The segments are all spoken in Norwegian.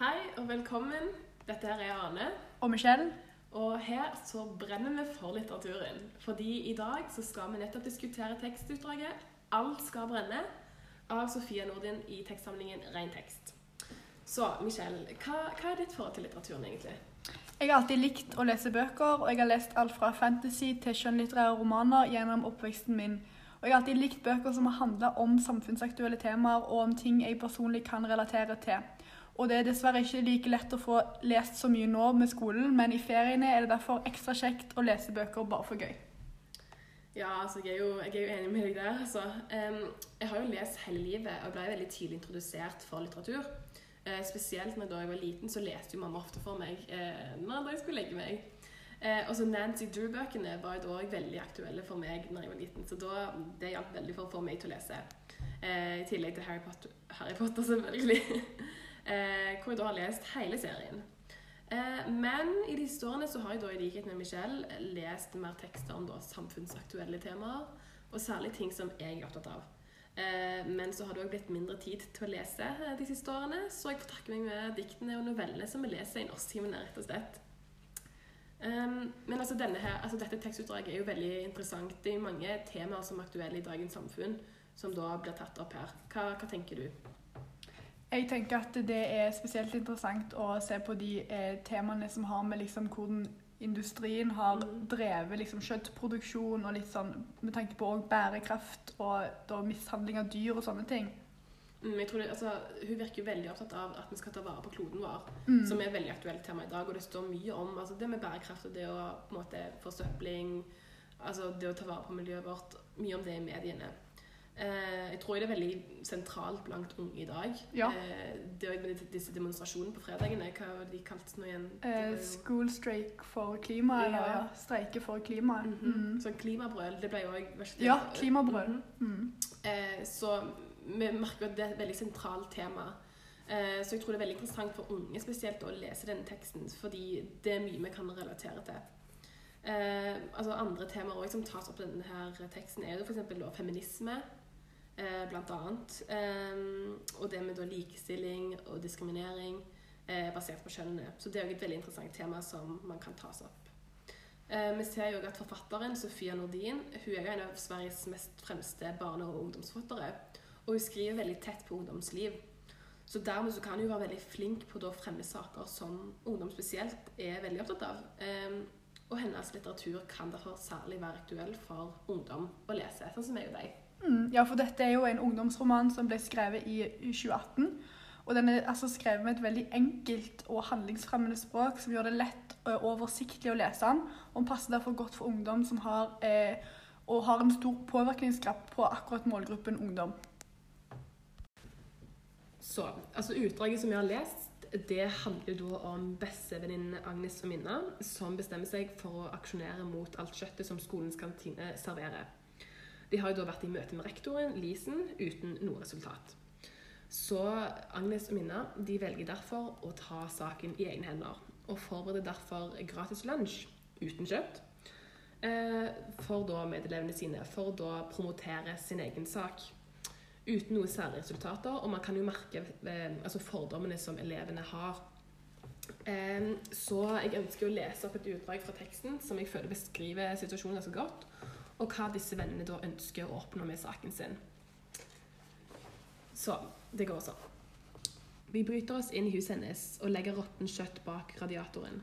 Hei og velkommen. Dette her er Ane. Og Michelle. Og her så brenner vi for litteraturen. Fordi i dag så skal vi nettopp diskutere tekstutdraget 'Alt skal brenne' av Sofia Nordin i tekstsamlingen Ren tekst. Så Michelle, hva, hva er ditt forhold til litteraturen egentlig? Jeg har alltid likt å lese bøker, og jeg har lest alt fra fantasy til skjønnlitterære romaner gjennom oppveksten min. Og jeg har alltid likt bøker som har handla om samfunnsaktuelle temaer og om ting jeg personlig kan relatere til. Og det er dessverre ikke like lett å få lest så mye nå med skolen, men i feriene er det derfor ekstra kjekt å lese bøker bare for gøy. Ja, altså jeg er jo, jeg er jo enig med deg der. Altså. Jeg har jo lest hele livet og ble veldig tidlig introdusert for litteratur. Eh, spesielt da jeg var liten, så leste jo mamma ofte for meg eh, når jeg skulle legge meg. Eh, og så Nancy Drew-bøkene var jo da veldig aktuelle for meg når jeg var liten. Så da, det hjalp veldig for å få meg til å lese. I tillegg til Harry Potter, Harry Potter selvfølgelig. eh, hvor jeg da har lest hele serien. Eh, men i de siste årene så har jeg da i likhet med Michelle lest mer tekster om da samfunnsaktuelle temaer. Og særlig ting som jeg er opptatt av. Eh, men så har det òg blitt mindre tid til å lese de siste årene, så jeg får takke meg med diktene og novellene som vi leser i norsktimene, rett og slett. Um, men altså her, altså dette tekstutdraget er jo veldig interessant. Det er mange temaer som er aktuelle i dagens samfunn, som da blir tatt opp her. Hva, hva tenker du? Jeg tenker at det er spesielt interessant å se på de eh, temaene som har med liksom hvordan industrien har Mm. drevet liksom kjøttproduksjon og litt sånn med tanke på bærekraft og da mishandling av dyr og sånne ting. Mm, jeg tror det, altså, hun virker veldig opptatt av at vi skal ta vare på kloden vår, Mm. som er et veldig aktuelt tema i dag. Og det står mye om altså, det med bærekraft og det å på en måte forsøpling, altså det å ta vare på miljøet vårt. Mye om det i mediene. Eh, jeg tror det er veldig sentralt blant unge i dag. Ja. Eh, det er med disse demonstrasjonene på fredagene, hva var de kalt nå igjen? Eh, school strike for klima, eller Ja. eller streike for klima. -hmm. mm. Sånn klimabrøl, det ble jo òg Ja, klimabrøl. Mm Mm. Eh, så vi merker at det er et veldig sentralt tema. Eh, så jeg tror det er veldig interessant for unge spesielt å lese denne teksten, fordi det er mye vi kan relatere til. Eh, altså Andre temaer også som tas opp i denne her teksten, er jo f.eks. feminisme, eh, annet. Eh, og det med likestilling og diskriminering eh, basert på kjønnene. Så det er et veldig interessant tema som man kan tas opp. Eh, vi ser jo at forfatteren Sofia Nordin hun er jo en av Sveriges mest fremste barne- og ungdomsforfattere. Og hun skriver veldig tett på ungdomsliv. Så dermed så kan hun være veldig flink på å fremme saker som ungdom spesielt er veldig opptatt av. Og hennes litteratur kan derfor særlig være aktuell for ungdom å lese, sånn som meg og deg. Mm, ja, for dette er jo en ungdomsroman som ble skrevet i 2018. Og den er altså skrevet med et veldig enkelt og handlingsfremmende språk som gjør det lett og oversiktlig å lese den. Og den passer derfor godt for ungdom som har, eh, og har en stor påvirkningskraft på akkurat målgruppen ungdom. Så, altså Utdraget som vi har lest, det handler da om bestevenninnen Agnes og Minna, som bestemmer seg for å aksjonere mot alt kjøttet som skolens kantine serverer. De har jo da vært i møte med rektoren, Lisen, uten noe resultat. Så Agnes og Minna de velger derfor å ta saken i egne hender, og forbereder derfor gratis lunsj uten kjøtt eh, for da medelevene sine, for da promotere sin egen sak uten noe særlige resultater, og man kan jo merke eh, altså fordommene som elevene har. Eh, så jeg ønsker å lese opp et utdrag fra teksten som jeg føler beskriver situasjonen ganske godt, og hva disse vennene da ønsker å oppnå med saken sin. Så det går sånn. Vi bryter oss inn i huset hennes og legger råttent kjøtt bak radiatoren,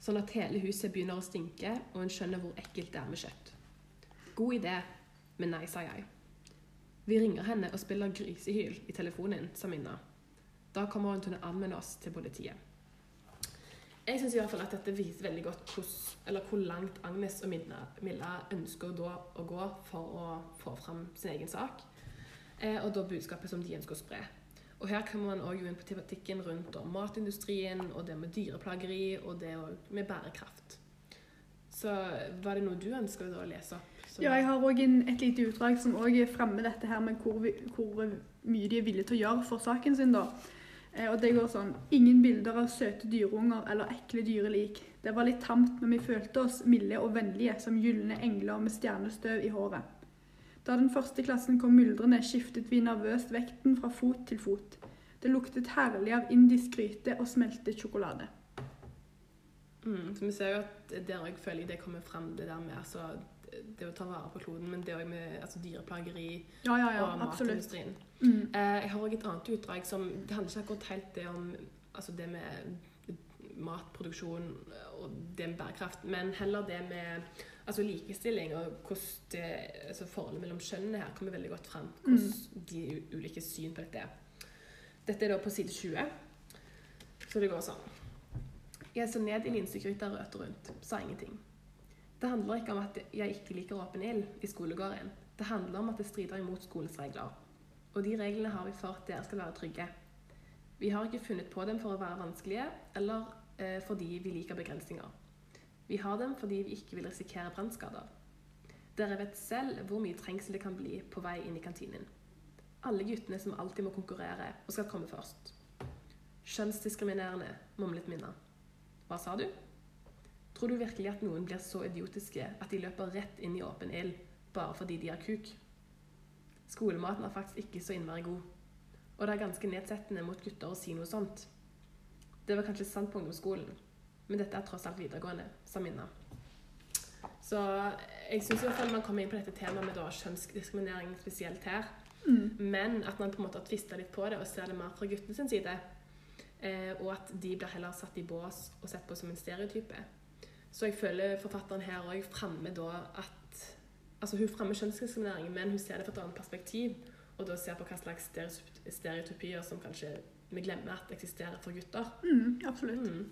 sånn at hele huset begynner å stinke, og hun skjønner hvor ekkelt det er med kjøtt. God idé, men nei, sa jeg. Vi ringer henne og spiller grisehyl i telefonen, sa Minna. Da kommer hun til å anmelde oss til politiet. Jeg syns at dette viser veldig godt hos, hvor langt Agnes og Minna, Milla ønsker å gå for å få fram sin egen sak, eh, og da budskapet som de ønsker å spre. Og her kommer man også inn på tematikken rundt matindustrien, og det med dyreplageri, og det med bærekraft. Så var det noe du ønsker å lese opp? Ja, jeg har òg et lite utdrag som fremmer dette her med hvor, vi, hvor mye de er villige til å gjøre for saken sin. da. Eh, og det går sånn Ingen bilder av søte dyreunger eller ekle dyrelik. Det var litt tamt, men vi følte oss milde og vennlige som gylne engler med stjernestøv i håret. Da den første klassen kom myldrende, skiftet vi nervøst vekten fra fot til fot. Det luktet herlig av indisk gryte og smeltet sjokolade. Mm, så vi ser jo at der òg føler jeg det kommer fram, det der med altså, det å ta vare på kloden, men det òg med altså, dyreplageri Ja, ja, ja, og matindustrien. Mm. Eh, jeg har òg et annet utdrag som Det handler ikke akkurat helt det om altså det med matproduksjon og det med bærekraft, men heller det med altså likestilling og hvordan det, altså forholdet mellom kjønnene her kommer veldig godt fram. Hvordan de ulike syn på dette er. Dette er da på side 20. Så det går sånn. Jeg så ned i linsegryta rødt og rundt, sa ingenting. Det handler ikke om at jeg ikke liker åpen ild i skolegården. Det handler om at det strider imot skolens regler. Og de reglene har vi for at dere skal være trygge. Vi har ikke funnet på dem for å være vanskelige, eller eh, fordi vi liker begrensninger. Vi har dem fordi vi ikke vil risikere brannskader. Dere vet selv hvor mye trengsel det kan bli på vei inn i kantinen. Alle guttene som alltid må konkurrere og skal komme først. Kjønnsdiskriminerende, mumlet Minna. Hva sa du? Tror du virkelig at noen blir så idiotiske at de løper rett inn i åpen ild bare fordi de har kuk? Skolematen er faktisk ikke så innmari god. Og det er ganske nedsettende mot gutter å si noe sånt. Det var kanskje sant på ungdomsskolen, men dette er tross alt videregående, sa Minna. Så jeg syns man kommer inn på dette temaet med da kjønnsdiskriminering spesielt her. Mm. Men at man på en måte har tvista litt på det og ser det mer fra guttene sin side. Eh, og at de blir heller satt i bås og sett på som en stereotype. Så jeg føler forfatteren her òg fremmer da at Altså hun fremmer kjønnsdiskriminering, men hun ser det fra et annet perspektiv. Og da ser på hva slags stereotyp- stereotypier som kanskje vi glemmer at eksisterer for gutter. Mm, absolutt. Mm.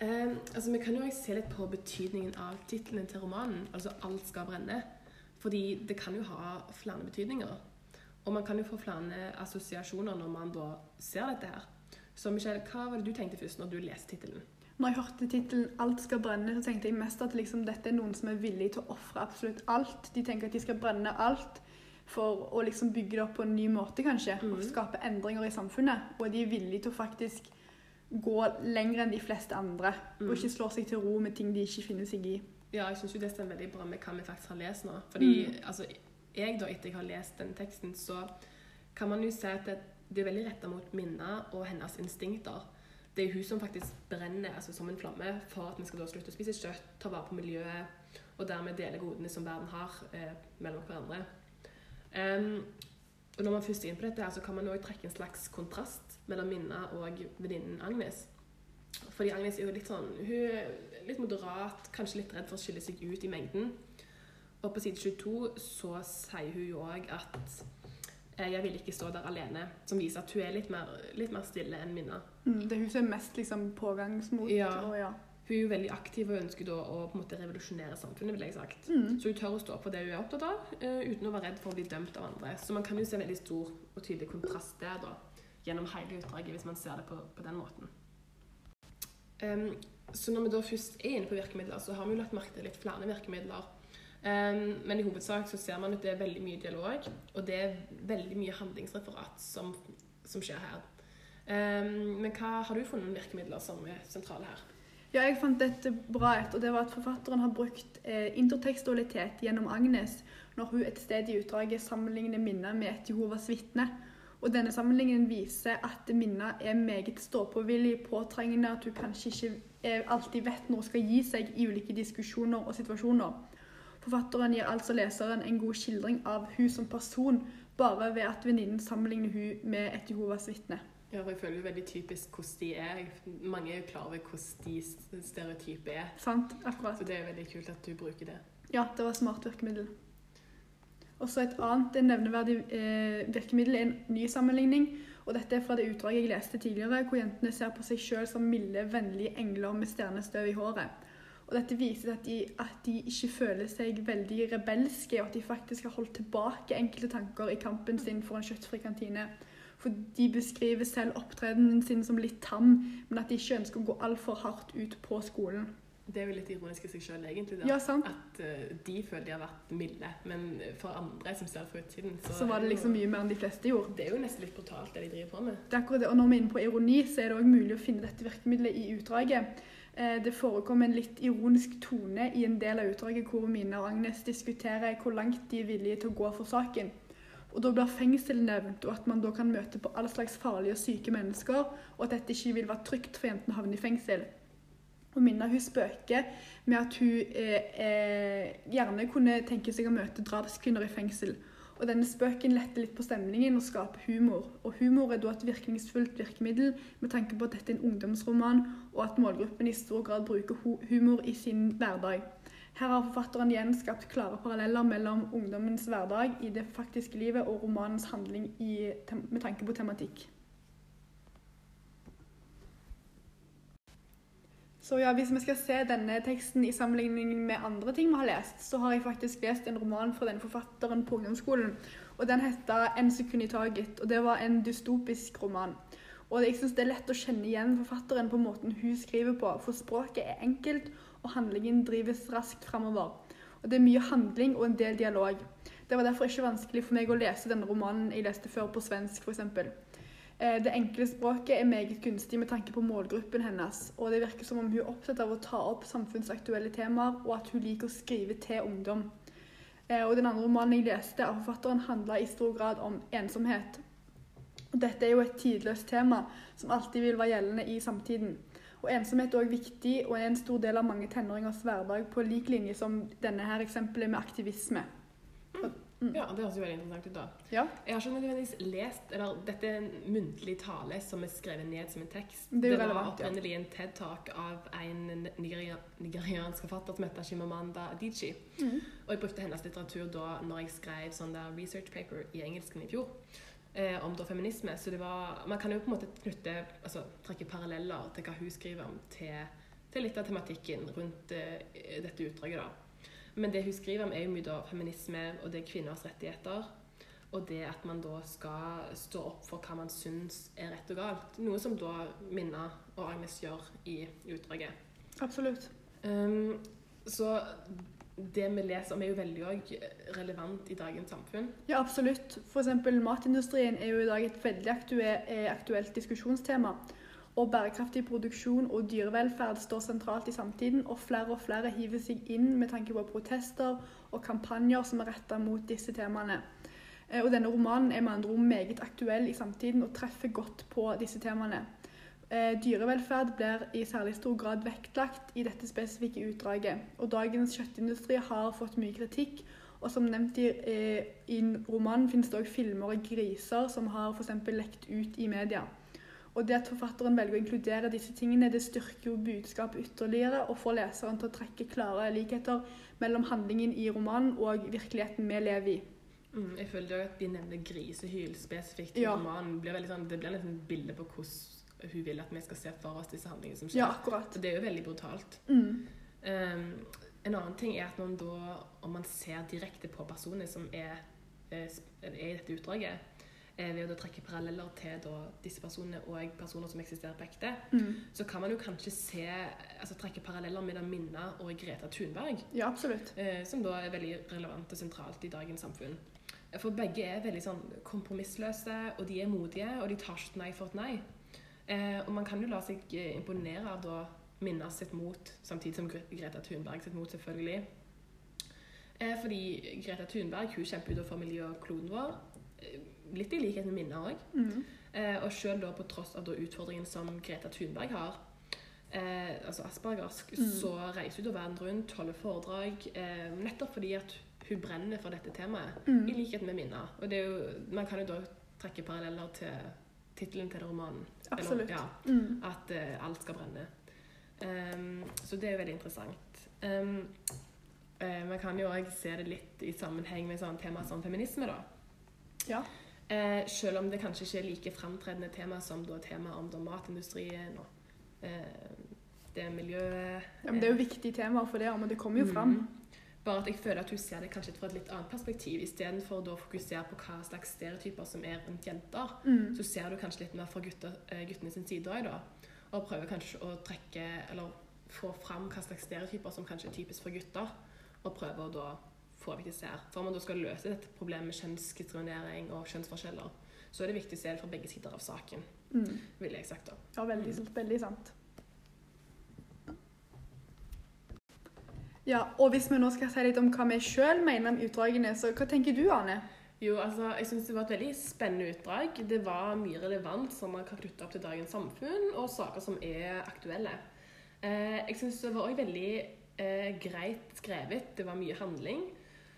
Eh, altså, vi kan jo også se litt på betydningen av tittelen til romanen, altså 'Alt skal brenne'. Fordi det kan jo ha flere betydninger. Og man kan jo få flere assosiasjoner når man da ser dette her. Så Michelle, hva var det du tenkte først når du leste tittelen? Når jeg hørte tittelen 'Alt skal brenne', så tenkte jeg mest at liksom, dette er noen som er villig til å ofre absolutt alt. De tenker at de skal brenne alt for å liksom bygge det opp på en ny måte, kanskje. Og Mhm. skape endringer i samfunnet. Og de er villige til å faktisk gå lenger enn de fleste andre. Mm. Og ikke slå seg til ro med ting de ikke finner seg i. Ja, jeg syns jo det stemmer veldig bra med hva vi faktisk har lest nå. Fordi Mm. altså, jeg da, etter jeg har lest den teksten, så kan man jo si at det, det er veldig retta mot Minna og hennes instinkter. Det er hun som faktisk brenner altså, som en flamme for at vi skal da slutte å spise kjøtt, ta vare på miljøet og dermed dele godene som verden har eh, mellom hverandre. Um, og når man først er inne på dette, så kan man også trekke en slags kontrast mellom Minna og venninnen Agnes. Fordi Agnes er jo litt sånn Hun er litt moderat, kanskje litt redd for å skille seg ut i mengden. Og på side 22 så sier hun jo òg at 'jeg vil ikke stå der alene', som viser at hun er litt mer, litt mer stille enn Minna. Mm, det er hun som er mest liksom, pågangsmot. Ja. Og, ja. Hun er jo veldig aktiv og ønsker da å på en måte revolusjonere samfunnet, vil jeg sagt. Mm. Så hun tør å stå på det hun er opptatt av, uh, uten å være redd for å bli dømt av andre. Så man kan jo se en veldig stor og tydelig kontrast der, da, gjennom hele utdraget, hvis man ser det på, på den måten. Um, så når vi da først er inne på virkemidler, så har vi jo lagt merke til litt flere virkemidler. Em, men i hovedsak så ser man at det er veldig mye dialog, og det er veldig mye handlingsreferat som, som skjer her. Um, men hva har du funnet noen virkemidler som er sentrale her? Ja, jeg fant dette bra et, og det var at forfatteren har brukt eh, intertekstualitet gjennom Agnes når hun et sted i utdraget sammenligner minner med et Jehovas vitne. Og denne sammenligningen viser at minner er meget ståpåvillig, påtrengende, at hun kanskje ikke eh, alltid vet når hun skal gi seg i ulike diskusjoner og situasjoner. Forfatteren gir altså leseren en god skildring av hun som person, bare ved at venninnen sammenligner hun med et Jehovas vitne. Ja, for jeg føler jo veldig typisk hvordan de er. Mange er jo klar over hvordan de stereotype er. Sant? Akkurat. Så det er veldig kult at du bruker det. Ja, det var et smart virkemiddel. Og så et annet nevneverdig eh, virkemiddel er en ny sammenligning. Og dette er fra det utdraget jeg leste tidligere, hvor jentene ser på seg sjøl som milde, vennlige engler med stjernestøv i håret. Og dette viser at de, at de ikke føler seg veldig rebelske, og at de faktisk har holdt tilbake enkelte tanker i kampen sin for en kjøttfri kantine. For de beskriver selv opptredenen sin som litt tam, men at de ikke ønsker å gå altfor hardt ut på skolen. Det er jo litt ironisk i seg sjøl, egentlig. Da. Ja, sant? At uh, de føler de har vært milde, men for andre som ser fra utsiden, så, Så var det liksom mye mer enn de fleste gjorde. Det er jo nesten litt brutalt, det de driver på med. Det er akkurat det. Og når vi er inne på ironi, så er det òg mulig å finne dette virkemidlet i utdraget. Eh, Det forekom en litt ironisk tone i en del av utdraget hvor Mina og Agnes diskuterer hvor langt de er villige til å gå for saken. Og Da blir fengsel nevnt, og at man da kan møte på all slags farlige og syke mennesker, og at dette ikke vil være trygt for jentene å havne i fengsel. Og Minna hun spøker med at hun eh, eh, gjerne kunne tenke seg å møte drapskvinner i fengsel. Og denne spøken letter litt på stemningen og skaper humor. Og humor er da et virkningsfullt virkemiddel med tanke på at dette er en ungdomsroman, og at målgruppen i stor grad bruker humor i sin hverdag. Her har forfatteren igjen skapt klare paralleller mellom ungdommens hverdag i det faktiske livet og romanens handling i, med tanke på tematikk. Så ja, Hvis vi skal se denne teksten i sammenligning med andre ting vi har lest, så har jeg faktisk lest en roman fra denne forfatteren på ungdomsskolen. og Den heter 'En sekund i taget'. og Det var en dystopisk roman. Og Jeg synes det er lett å kjenne igjen forfatteren på måten hun skriver på, for språket er enkelt, og handlingen drives raskt framover. Og Det er mye handling og en del dialog. Det var derfor ikke vanskelig for meg å lese denne romanen jeg leste før på svensk, f.eks. Eh, det enkle språket er meget gunstig med tanke på målgruppen hennes, og det virker som om hun er opptatt av å ta opp samfunnsaktuelle temaer, og at hun liker å skrive til ungdom. Eh, og Den andre romanen jeg leste av forfatteren, handla i stor grad om ensomhet. Dette er jo et tidløst tema som alltid vil være gjeldende i samtiden. Og Ensomhet er også viktig og er en stor del av mange tenåringers hverdag, på lik linje som denne her eksempelet med aktivisme. Mm. Ja, det høres jo veldig interessant ut. da. Ja. Jeg har ikke nødvendigvis lest eller Dette er en muntlig tale som er skrevet ned som en tekst. Det, det var opprinnelig ja. en TED-talk av en nigeria, nigeriansk forfatter som heter Shimamanda Adichie. Mm. Og jeg brukte hennes litteratur da når jeg skrev sånn der research paper i engelsken i fjor. Eh, om da feminisme. Så det var, man kan jo på en måte knytte, altså trekke paralleller til hva hun skriver om, til, til litt av tematikken rundt eh, dette utdraget. da. Men det hun skriver om, er jo mye da feminisme og det er kvinners rettigheter. Og det at man da skal stå opp for hva man syns er rett og galt. Noe som da Minna og Agnes gjør i utdraget. Absolutt. Um, så det vi leser om, er jo veldig relevant i dagens samfunn. Ja, absolutt. F.eks. matindustrien er jo i dag et veldig aktuelt diskusjonstema. Og bærekraftig produksjon og dyrevelferd står sentralt i samtiden, og flere og flere hiver seg inn med tanke på protester og kampanjer som er retta mot disse temaene. Eh, og denne romanen er med andre ord meget aktuell i samtiden og treffer godt på disse temaene. Eh, dyrevelferd blir i særlig stor grad vektlagt i dette spesifikke utdraget. Og dagens kjøttindustri har fått mye kritikk. Og som nevnt i, eh, i romanen finnes det òg filmer av griser som har f.eks. lekt ut i media. Og det at forfatteren velger å inkludere disse tingene, det styrker jo budskapet ytterligere og får leseren til å trekke klare likheter mellom handlingen i romanen og virkeligheten vi lever i. Mm, jeg føler at de nevner grisehyl spesifikt i ja. romanen. Blir sånn, det blir nesten et bilde på hvordan hun vil at vi skal se for oss disse handlingene som skjer. Ja, akkurat. Og det er jo veldig brutalt. Mm. Um, en annen ting er at man da, om man ser direkte på personer som er, er, eh, er i dette utdraget, ved å trekke paralleller til da, disse personene og personer som eksisterer på ekte, mm. så kan man jo kanskje se, altså trekke paralleller mellom Minna og Greta Thunberg. Ja. Eh, som da er veldig relevant og sentralt i dagens samfunn. For begge er veldig sånn kompromissløse, og de er modige, og de tar ikke nei for et nei. Eh, og man kan jo la seg eh, imponere av da Minna sitt mot, samtidig som Greta Thunberg sitt mot, selvfølgelig. Eh, fordi Greta Thunberg hun kjemper jo for miljøet og kloden vår litt i likhet med minner òg. Mm. Eh, og sjøl da på tross av da utfordringen som Greta Thunberg har, eh, altså aspergersk, mm. så reiser hun da verden rundt, holder foredrag, eh, nettopp fordi at hun brenner for dette temaet, mm. i likhet med minner. Og det er jo, man kan jo da trekke paralleller til tittelen til romanen. Absolutt. Eller, ja, mm. At uh, alt skal brenne. Um, så det er jo veldig interessant. Um, uh, man kan jo òg se det litt i sammenheng med sånn tema som feminisme, da. Ja. Eh, selv om det kanskje ikke er like framtredende tema som da temaet om da matindustrien og eh, det miljøet ja, men Det er jo viktige temaer for det, men det kommer jo fram. Mm. Bare at jeg føler at hun ser det kanskje fra et litt annet perspektiv. Istedenfor å fokusere på hva slags stereotyper som er rundt jenter, mm. så ser du kanskje litt mer fra gutter, eh, guttene sin side òg, da. Og prøver kanskje å trekke, eller få fram hva slags stereotyper som kanskje er typisk for gutter, og prøver å da får vi ikke ser. For om man da skal løse dette problemet med kjønnsdiskriminering og kjønnsforskjeller, så er det viktig å se det fra begge sider av saken, mm. ville jeg sagt da. Ja, veldig, mm. veldig sant. Ja, og hvis vi nå skal si litt om hva vi sjøl mener om utdragene, så hva tenker du, Ane? Jo, altså, jeg syns det var et veldig spennende utdrag. Det var mye relevant som man kan knytte opp til dagens samfunn, og saker som er aktuelle. Eh, jeg syns det var òg veldig eh, greit skrevet. Det var mye handling.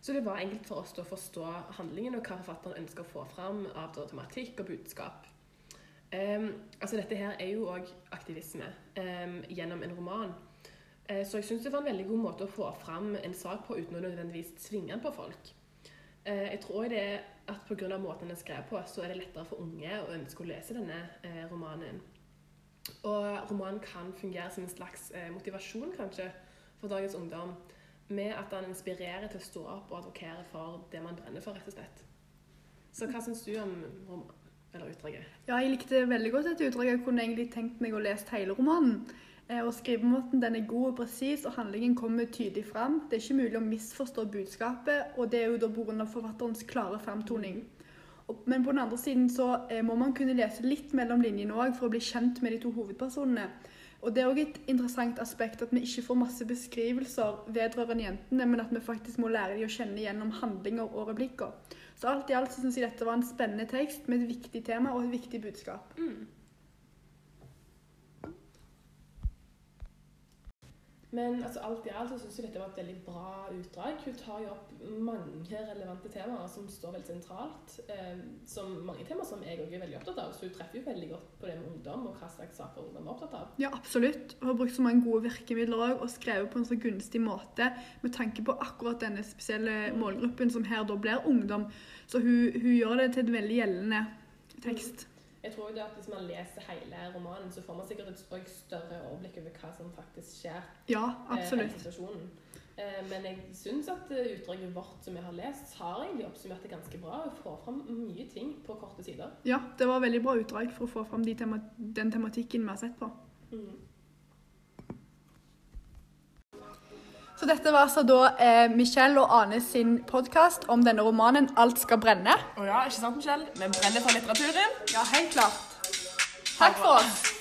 Så det var enkelt for oss å forstå handlingen og hva forfatteren ønsker å få fram av tematikk og budskap. Um, altså Dette her er jo òg aktivisme um, gjennom en roman. Uh, så jeg syns det var en veldig god måte å få fram en sak på uten å nødvendigvis svinge den på folk. Uh, jeg tror det er at pga. måten den er skrevet på, så er det lettere for unge å ønske å lese denne uh, romanen. Og romanen kan fungere som en slags motivasjon, kanskje, for dagens ungdom med at han inspirerer til å stå opp og advokere for det man brenner for, rett og slett. Så hva syns du om romanen? eller utdraget? Ja, jeg likte veldig godt dette utdraget. Jeg kunne egentlig tenkt meg å lese hele romanen. Eh, og Skrivemåten den er god og presis, og handlingen kommer tydelig fram. Det er ikke mulig å misforstå budskapet, og det er jo da pga. forfatterens klare fremtoning. Men på den andre siden så eh, må man kunne lese litt mellom linjene òg for å bli kjent med de to hovedpersonene. Og Det er òg et interessant aspekt at vi ikke får masse beskrivelser vedrørende jentene, men at vi faktisk må lære dem å kjenne gjennom handlinger og replikker. Så alt i alt så syns jeg dette var en spennende tekst med et viktig tema og et viktig budskap. Mm. Men altså, alt i alt så syns jeg dette var et veldig bra utdrag. Hun tar jo opp mange relevante temaer som står veldig sentralt. Eh, som mange temaer som jeg òg er veldig opptatt av. Så hun treffer jo veldig godt på det med ungdom og hva slags saker ungdom er opptatt av. Ja, absolutt. Hun har brukt så mange gode virkemidler òg, og skrevet på en så gunstig måte med tanke på akkurat denne spesielle målgruppen, som her da blir ungdom. Så hun, hun gjør det til en veldig gjeldende tekst. Jeg tror det at Hvis man leser hele romanen, så får man sikkert et større overblikk over hva som faktisk skjer. Ja, eh, absolutt. Eh, eh, men jeg syns at utdraget vårt som jeg har lest, har egentlig oppsummert det ganske bra. Og får fram mye ting på korte sider. Ja, det var veldig bra utdrag for å få fram de tema den tematikken vi har sett på. Mm. Så dette var altså da eh, Michelle og Ane sin podkast om denne romanen 'Alt skal brenne'. Å ja, ikke sant, Michelle? Vi brenner for litteraturen. Ja, helt klart. Takk for oss.